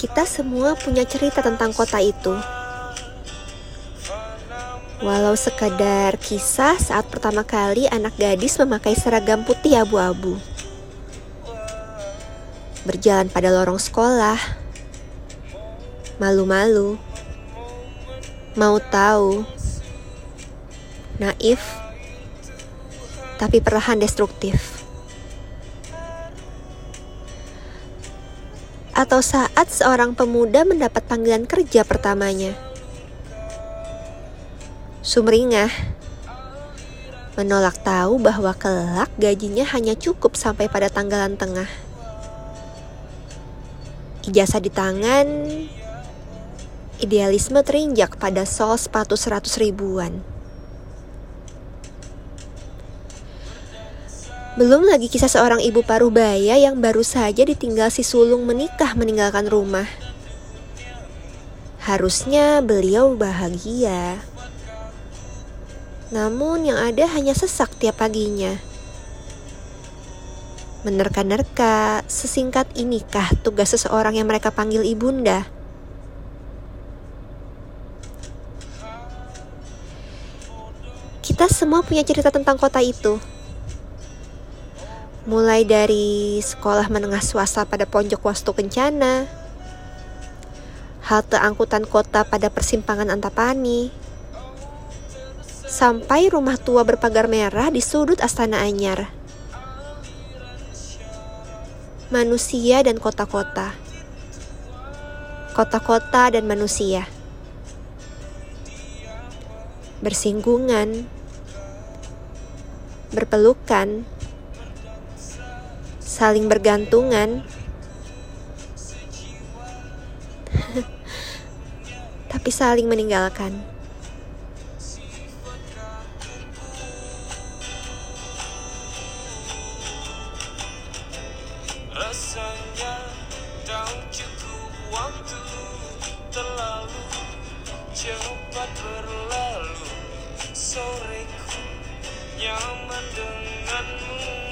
Kita semua punya cerita tentang kota itu. Walau sekadar kisah saat pertama kali anak gadis memakai seragam putih abu-abu. Berjalan pada lorong sekolah. Malu-malu. Mau tahu. Naif. Tapi perlahan destruktif. Atau saat seorang pemuda mendapat panggilan kerja pertamanya. Sumringah menolak tahu bahwa kelak gajinya hanya cukup sampai pada tanggalan tengah. Ijazah di tangan, idealisme terinjak pada sol sepatu seratus ribuan. Belum lagi kisah seorang ibu paruh baya yang baru saja ditinggal si sulung menikah meninggalkan rumah. Harusnya beliau bahagia. Namun yang ada hanya sesak tiap paginya. Menerka-nerka, sesingkat inikah tugas seseorang yang mereka panggil ibunda? Kita semua punya cerita tentang kota itu mulai dari sekolah menengah swasta pada pojok Wastu Kencana, halte angkutan kota pada persimpangan Antapani, sampai rumah tua berpagar merah di sudut Astana Anyar. Manusia dan kota-kota. Kota-kota dan manusia. Bersinggungan. Berpelukan saling bergantungan, tapi saling meninggalkan. Rasanya tak nyaman denganmu